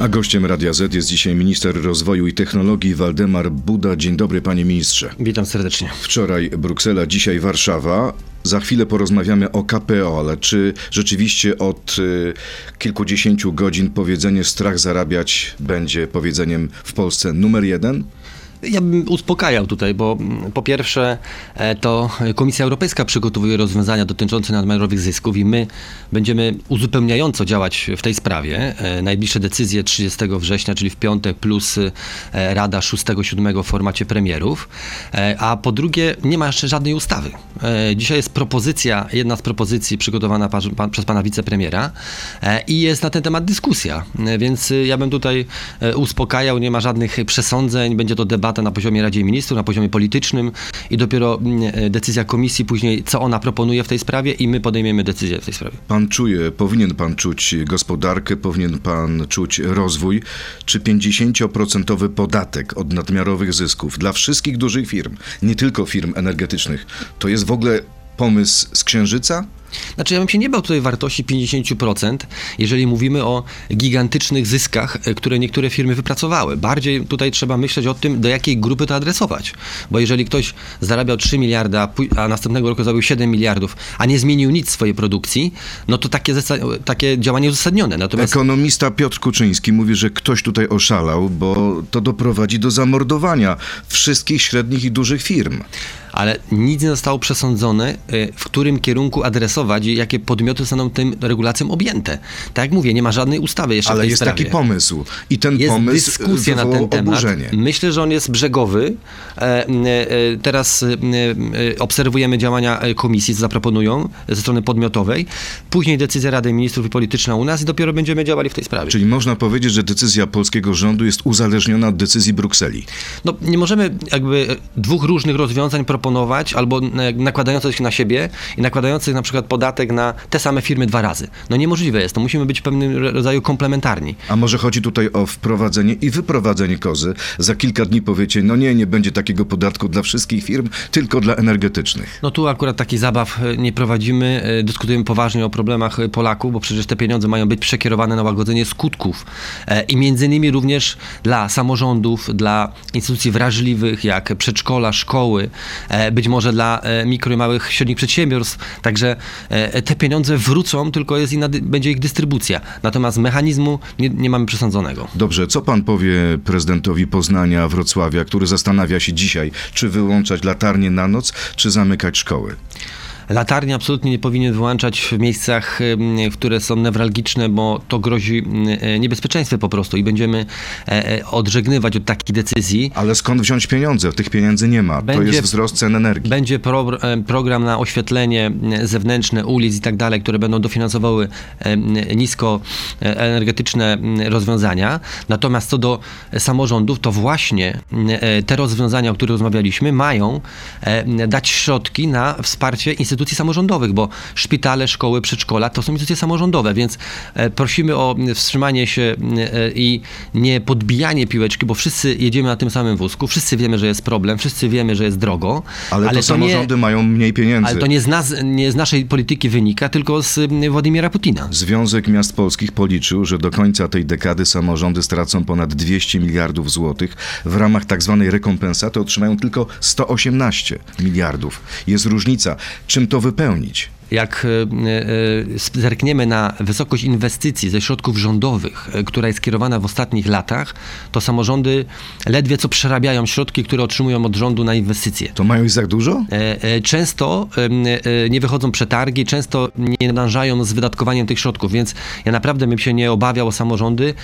A gościem Radia Z jest dzisiaj minister rozwoju i technologii Waldemar Buda. Dzień dobry, panie ministrze. Witam serdecznie. Wczoraj Bruksela, dzisiaj Warszawa. Za chwilę porozmawiamy o KPO, ale czy rzeczywiście od y, kilkudziesięciu godzin powiedzenie strach zarabiać będzie powiedzeniem w Polsce numer jeden? Ja bym uspokajał tutaj, bo mm, po pierwsze e, to Komisja Europejska przygotowuje rozwiązania dotyczące nadmiarowych zysków i my będziemy uzupełniająco działać w tej sprawie. E, Najbliższe decyzje 30 września, czyli w piątek, plus e, Rada 6-7 w formacie premierów. A po drugie, nie ma jeszcze żadnej ustawy. Dzisiaj jest propozycja, jedna z propozycji przygotowana pa- pa- przez pana wicepremiera i jest na ten temat dyskusja. Więc ja bym tutaj uspokajał, nie ma żadnych przesądzeń, będzie to debata na poziomie Radzie Ministrów, na poziomie politycznym i dopiero mm, e, decyzja komisji później, co ona proponuje w tej sprawie i my podejmiemy decyzję w tej sprawie. Pan czuje, powinien pan czuć gospodarkę, powinien pan czuć rozwój. Czy 50% podatek od nadmiarowych zysków dla wszystkich dużych firm, nie tylko firm energetycznych, to jest w ogóle pomysł z Księżyca? Znaczy, ja bym się nie bał tutaj wartości 50%, jeżeli mówimy o gigantycznych zyskach, e, które niektóre firmy wypracowały. Bardziej tutaj trzeba myśleć o tym, do jakiej grupy to adresować. Bo jeżeli ktoś zarabiał 3 miliardy, a, następnego roku zarobił 7 miliardów, a nie zmienił nic w swojej produkcji, no to takie, takie działanie uzasadnione. Natomiast Ekonomista Piotr Kuczyński mówi, że ktoś tutaj oszalał, bo to doprowadzi do zamordowania wszystkich średnich i dużych firm. Ale nic nie zostało przesądzone, y, w którym kierunku adresować i jakie podmioty zostaną tym regulacją objęte. Tak jak mówię, nie ma żadnej ustawy jeszcze w Ale tej jest sprawie. taki pomysł. I ten Jest pomysł dyskusja na ten temat. oburzenie. Myślę, że on jest brzegowy. E, e, e, Teraz e, obserwujemy działania komisji, co zaproponują ze strony podmiotowej. Później decyzja Rady Ministrów i polityczna u nas i dopiero będziemy działali w tej sprawie. Czyli można powiedzieć, że decyzja polskiego rządu jest uzależniona od decyzji Brukseli. No, nie możemy jakby dwóch różnych rozwiązań proponować, albo nakładających się na siebie i nakładających na przykład podatek na te same firmy dwa razy. No niemożliwe jest, to musimy być w pewnym rodzaju komplementarni. A może chodzi tutaj o wprowadzenie i wyprowadzenie kozy? Za kilka dni powiecie, no nie, nie będzie takiego podatku dla wszystkich firm, tylko dla energetycznych. No tu akurat takich zabaw e, nie prowadzimy, e, dyskutujemy poważnie o problemach e, Polaków, bo przecież te pieniądze mają być przekierowane na łagodzenie skutków i między innymi również dla samorządów, dla instytucji wrażliwych jak przedszkola, szkoły, być może dla e, mikro i małych, średnich przedsiębiorstw. Także e, te pieniądze wrócą, tylko jest inna, będzie ich dystrybucja. Natomiast mechanizmu nie, nie mamy przesądzonego. Dobrze, co pan powie prezydentowi Poznania, Wrocławia, który zastanawia się dzisiaj, czy wyłączać latarnie na noc, czy zamykać szkoły? Latarni absolutnie nie powinien wyłączać w miejscach, które są newralgiczne, bo to grozi e, niebezpieczeństwem po prostu i będziemy e, e, odżegnywać od takich decyzji. Ale skąd wziąć pieniądze? Tych pieniędzy nie ma. To Będzie- jest wzrost cen energii. Będzie pro, program na oświetlenie zewnętrzne ulic i tak dalej, które będą dofinansowały nisko energetyczne rozwiązania. Natomiast co do samorządów, to właśnie te rozwiązania, o których rozmawialiśmy, mają dać środki na wsparcie instytucji samorządowych, bo szpitale, szkoły, przedszkola to są instytucje samorządowe, więc e, prosimy o m, wstrzymanie się m, e, i nie podbijanie piłeczki, bo wszyscy jedziemy na tym samym wózku, wszyscy wiemy, że jest problem, wszyscy wiemy, że jest drogo, Ale, to nie- samorządy mają mniej pieniędzy. ale to nie z, nas, nie z naszej polityki wynika, tylko z mm, Władimira Putina. Związek Miast Polskich policzył, że do końca tej dekady samorządy stracą ponad 200 miliardów złotych. W ramach tak zwanej rekompensaty otrzymają tylko 118 miliardów. Jest różnica. Czym to wypełnić? Jak e, e, zerkniemy na wysokość inwestycji ze środków rządowych, e, która jest skierowana w ostatnich latach, to samorządy ledwie co przerabiają środki, które otrzymują od rządu na inwestycje. To mają ich za dużo? Często nie wychodzą przetargi, często nie nadążają z wydatkowaniem tych środków, więc ja naprawdę bym się nie obawiał o samorządy.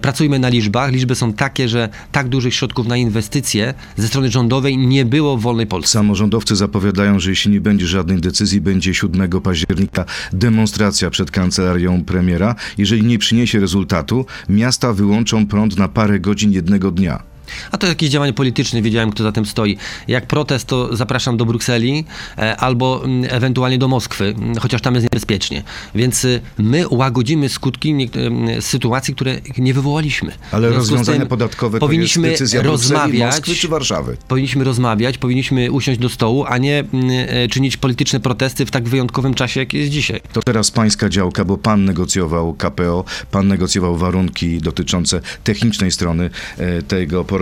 Pracujmy na liczbach. Liczby są takie, że tak dużych środków na inwestycje ze strony rządowej nie było w wolnej Polsce. Samorządowcy zapowiadają, że jeśli nie będzie żadnej decyzji, będzie 7 października demonstracja przed kancelarią premiera. Jeżeli nie przyniesie rezultatu, miasta wyłączą prąd na parę godzin jednego dnia. A to jakieś działanie polityczne, wiedziałem kto za tym stoi. Jak protest, to zapraszam do Brukseli e, albo mm, ewentualnie do Moskwy, mm, chociaż tam jest niebezpiecznie. Więc y, my łagodzimy skutki em, sytuacji, które nie wywołaliśmy. Ale rozwiązania podatkowe to powinniśmy jest decyzja Brukseli, rozmawiać, Moskwy czy Warszawy? powinniśmy rozmawiać, powinniśmy usiąść do stołu, a nie e, czynić polityczne protesty w tak wyjątkowym czasie, jak jest dzisiaj. To teraz pańska działka, bo pan negocjował KPO, pan negocjował warunki dotyczące technicznej strony e, tego porozumienia.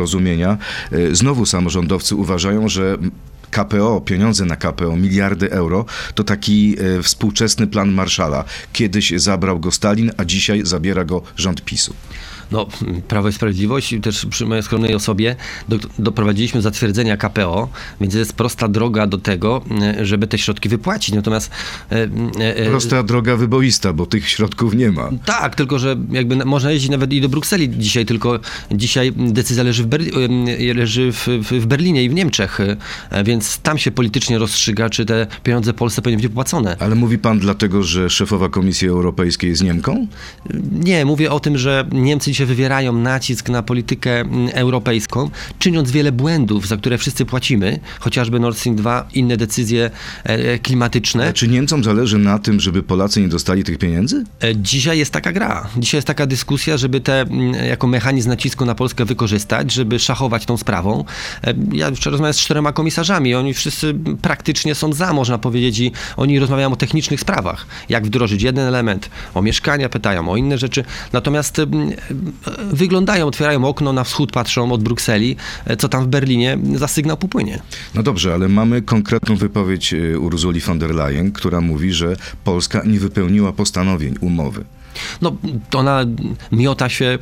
E, Znowu samorządowcy uważają, że KPO, pieniądze na KPO, miliardy euro, to taki e, współczesny plan Marszala. Kiedyś zabrał go Stalin, a dzisiaj zabiera go rząd PiSu. No, Prawo i Sprawiedliwość i też przy mojej skromnej osobie do, doprowadziliśmy do zatwierdzenia KPO, więc jest prosta droga do tego, e, żeby te środki wypłacić. Natomiast e, e, Prosta droga wyboista, bo tych środków nie ma. tak, tylko że jakby na- można jeździć nawet i do Brukseli dzisiaj, tylko dzisiaj decyzja leży w, Berli- leży w, w, Berlinie i w Niemczech, więc tam się politycznie rozstrzyga, czy te pieniądze Polsce powinny być płacone. Ale mówi pan dlatego, że szefowa Komisji Europejskiej jest Niemką? Nie, mówię o tym, że Niemcy dzisiaj wywierają nacisk na politykę mm, europejską, czyniąc wiele błędów, za które wszyscy płacimy, chociażby Nord Stream 2, inne decyzje e, klimatyczne. A czy Niemcom zależy na tym, żeby Polacy nie dostali tych pieniędzy? E, Dzisiaj jest taka gra. Dzisiaj jest taka dyskusja, żeby te mm, jako mechanizm nacisku na Polskę wykorzystać, żeby szachować tą sprawą. E, Ja wczoraj rozmawiałem z czterema komisarzami. Oni wszyscy praktycznie są za, można powiedzieć, i oni rozmawiają o technicznych sprawach. Jak wdrożyć jeden element. O mieszkania pytają, o inne rzeczy. Natomiast mm, e, wyglądają, otwierają okno na wschód, patrzą od Brukseli, e, co tam w Berlinie za sygnał popłynie. No dobrze, ale mamy konkretną wypowiedź y, Urzuli von der Leyen, która mówi, że Polska nie wypełniła postanowień umowy. No, ona miota się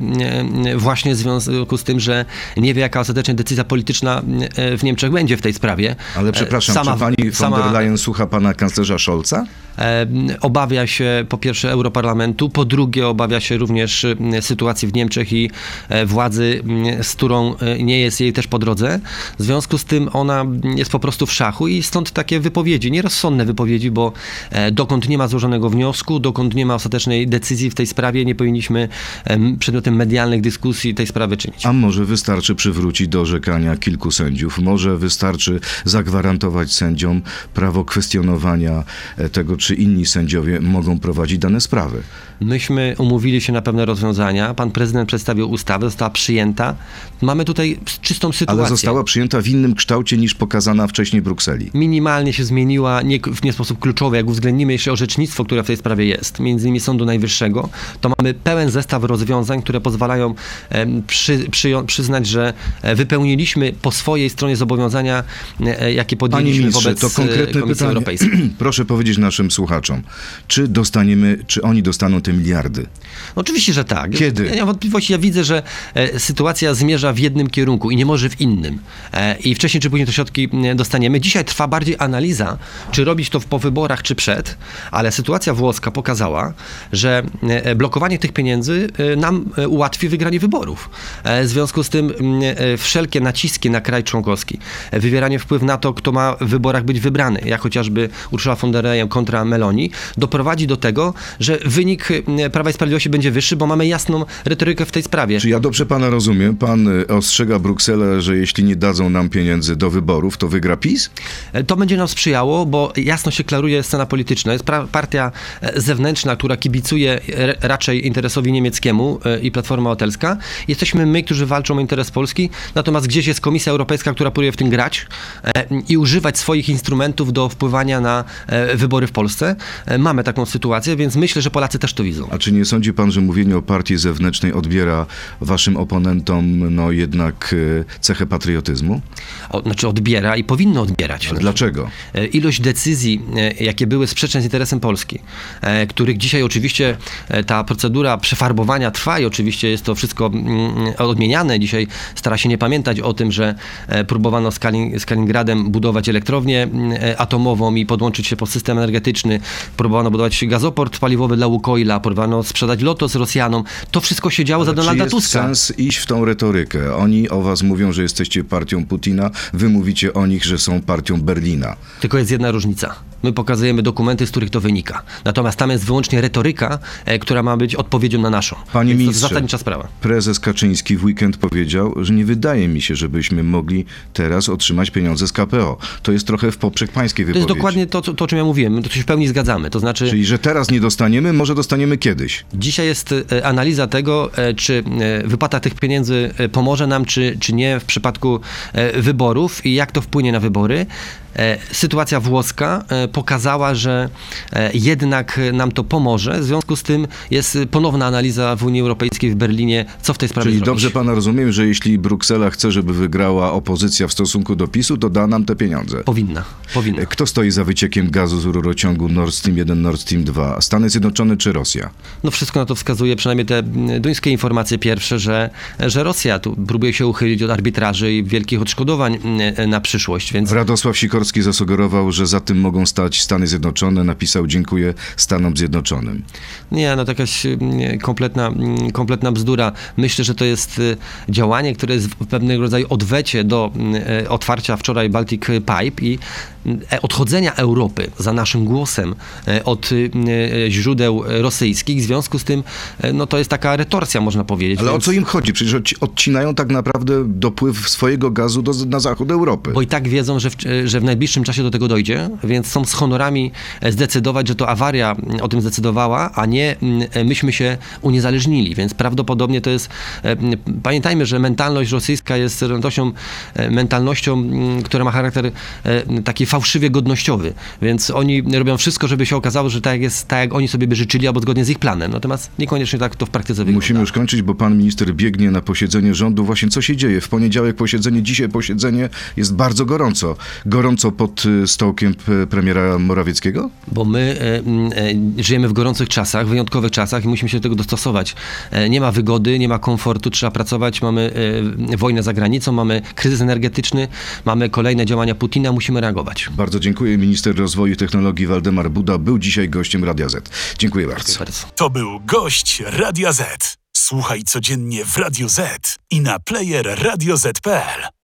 e, właśnie w związku z tym, że nie wie, jaka ostatecznie decyzja polityczna e, w Niemczech będzie w tej sprawie. Ale E, przepraszam, sama- czy pani von sama, der Leyen słucha pana kanclerza Scholza? e, obawia się po pierwsze Europarlamentu, po drugie obawia się również e, sytuacji w Niemczech i e, władzy, z którą e, nie jest jej też po drodze. W związku z tym ona jest po prostu w szachu i stąd takie wypowiedzi, nierozsądne wypowiedzi, bo e, dokąd nie ma złożonego wniosku, dokąd nie ma ostatecznej decyzji w tej sprawie, nie powinniśmy em, przedmiotem medialnych dyskusji tej sprawy czynić. A może wystarczy przywrócić do orzekania kilku sędziów? Może wystarczy zagwarantować sędziom prawo kwestionowania e, tego, czy inni sędziowie mogą prowadzić dane sprawy? Myśmy umówili się na pewne rozwiązania. Pan prezydent przedstawił ustawę, została przyjęta. Mamy tutaj czystą sytuację. Ale została przyjęta w innym kształcie niż pokazana wcześniej w Brukseli. Minimalnie się zmieniła, nie, w nie sposób kluczowy, jak uwzględnimy jeszcze orzecznictwo, które w tej sprawie jest, między innymi Sądu Najwyższego, to mamy pełen zestaw rozwiązań, które pozwalają przy, przyją- przyznać, że e, wypełniliśmy po swojej stronie zobowiązania, e, jakie Panie podjęliśmy ministrze, wobec to e, konkretne Komisji pytanie. Europejskiej. Proszę powiedzieć naszym słuchaczom, czy dostaniemy, czy oni dostaną te miliardy? Oczywiście, że tak. Kiedy? Ja nie mam wątpliwości. Ja widzę, że e, sytuacja zmierza w jednym kierunku i nie może w innym. E, I wcześniej czy później te środki dostaniemy. Dzisiaj trwa bardziej analiza, czy robić to po wyborach, czy przed, ale sytuacja włoska pokazała, że e, blokowanie tych pieniędzy e, nam e, ułatwi wygranie wyborów. E, W związku z tym m, e, wszelkie naciski na kraj członkowski, e, wywieranie wpływu na to, kto ma w wyborach być wybrany, jak chociażby Ursula von der Leyen kontra Meloni, doprowadzi do tego, że wynik m, Prawa i Sprawiedliwości będzie wyższy, bo mamy jasną retorykę w tej sprawie. Czy ja dobrze pana rozumiem? Pan ostrzega Brukselę, że jeśli nie dadzą nam pieniędzy do wyborów, to wygra PiS? E, To będzie nam sprzyjało, bo jasno się klaruje scena polityczna. Jest partia e, zewnętrzna, która kibicuje e, raczej interesowi niemieckiemu e, i Platforma Obywatelska. Jesteśmy my, którzy walczą o interes Polski, natomiast gdzieś jest Komisja Europejska, która próbuje w tym grać e, i używać swoich instrumentów do wpływania na e, wybory w Polsce. Mamy taką sytuację, więc myślę, że Polacy też to widzą. A czy nie sądzi pan, że mówienie o partii zewnętrznej odbiera waszym oponentom no jednak cechę patriotyzmu? O, znaczy odbiera i powinno odbierać. Ale dlaczego? Ilość decyzji, jakie były sprzeczne z interesem Polski, których dzisiaj oczywiście ta procedura przefarbowania trwa i oczywiście jest to wszystko mm, odmieniane. Dzisiaj stara się nie pamiętać o tym, że e, próbowano z, Kalin- z Kaliningradem budować elektrownię mm, e, atomową i podłączyć się pod system energetyczny. Próbowano budować gazoport paliwowy dla Łukoila, próbowano sprzedać Lotos Rosjanom. To wszystko się działo za Czy Donalda jest Tuska. sens iść w tą retorykę? Oni o was mówią, że jesteście partią Putina, wy mówicie o nich, że są partią Berlina. Tylko jest jedna różnica. My pokazujemy dokumenty, z których to wynika. Natomiast tam jest wyłącznie retoryka, e, która ma być odpowiedzią na naszą. Panie Więc ministrze, To zasadnicza sprawa. Prezes Kaczyński w weekend powiedział, że nie wydaje mi się, żebyśmy mogli teraz otrzymać pieniądze z KPO. To jest trochę w poprzek pańskiej To wypowiedzi. jest dokładnie to, co- to, o czym ja mówiłem. My to się w pełni zgadzamy. To znaczy, Czyli, że teraz nie dostaniemy, może dostaniemy kiedyś. Dzisiaj jest e, analiza tego, e, czy e, wypłata tych pieniędzy e, pomoże nam, czy, czy nie w przypadku e, wyborów i jak to wpłynie na wybory. E, Sytuacja włoska e, pokazała, że e, jednak nam to pomoże. W związku z tym jest ponowna analiza w Unii Europejskiej w Berlinie, co w tej sprawie Czyli zrobić. dobrze pana rozumiem, że jeśli Bruksela chce, żeby wygrała opozycja w stosunku do PiSu, to da nam te pieniądze. Powinna, powinna. Kto stoi za wyciekiem gazu z rurociągu Nord Stream 1, Nord Stream 2? Stany Zjednoczone czy Rosja? No wszystko na to wskazuje, przynajmniej te mm, duńskie informacje pierwsze, że, że Rosja tu próbuje się uchylić od arbitraży i wielkich odszkodowań mm, na przyszłość, więc Radosław Zasugerował, że za tym mogą stać Stany Zjednoczone. Napisał dziękuję Stanom Zjednoczonym. Nie, no to jakaś mm, kompletna, mm, kompletna bzdura. Myślę, że to jest y, działanie, które jest w pewnego rodzaju odwecie do mm, e, otwarcia wczoraj Baltic Pipe i odchodzenia Europy za naszym głosem e, od e, źródeł rosyjskich. W związku z tym, e, no to jest taka retorsja, można powiedzieć. Ale o Więc- co im chodzi? Przecież odci- odcinają tak naprawdę dopływ swojego gazu do, na zachód Europy. Bo i tak wiedzą, że w, że w najbliższym czasie do tego dojdzie, więc są z honorami e, zdecydować, że to awaria mm, o tym zdecydowała, a nie mm, e, myśmy się uniezależnili. Więc prawdopodobnie to jest. e, Pamiętajmy, że mentalność rosyjska jest mentalnością, e, mentalnością mm, która ma charakter e, taki fałszywie godnościowy. Więc oni robią wszystko, żeby się okazało, że tak jest, tak jak oni sobie by życzyli, albo zgodnie z ich planem. Natomiast niekoniecznie tak to w praktyce wygląda. Musimy już kończyć, bo pan minister biegnie na posiedzenie rządu. Właśnie co się dzieje? W poniedziałek posiedzenie, dzisiaj posiedzenie jest bardzo gorąco. Gorąco pod y, stołkiem premiera Morawieckiego? Bo my e, e, żyjemy w gorących czasach, wyjątkowych czasach i musimy się do tego dostosować. E, nie ma wygody, nie ma komfortu, trzeba pracować. Mamy e, wojnę za granicą, mamy kryzys energetyczny, mamy kolejne działania Putina, musimy reagować. Bardzo dziękuję. Minister rozwoju i technologii Waldemar Buda był dzisiaj gościem Radia Z. Dziękuję bardzo. Bardzo. To był gość Radia Z. Słuchaj codziennie w Radio Z i na player radioz.pl.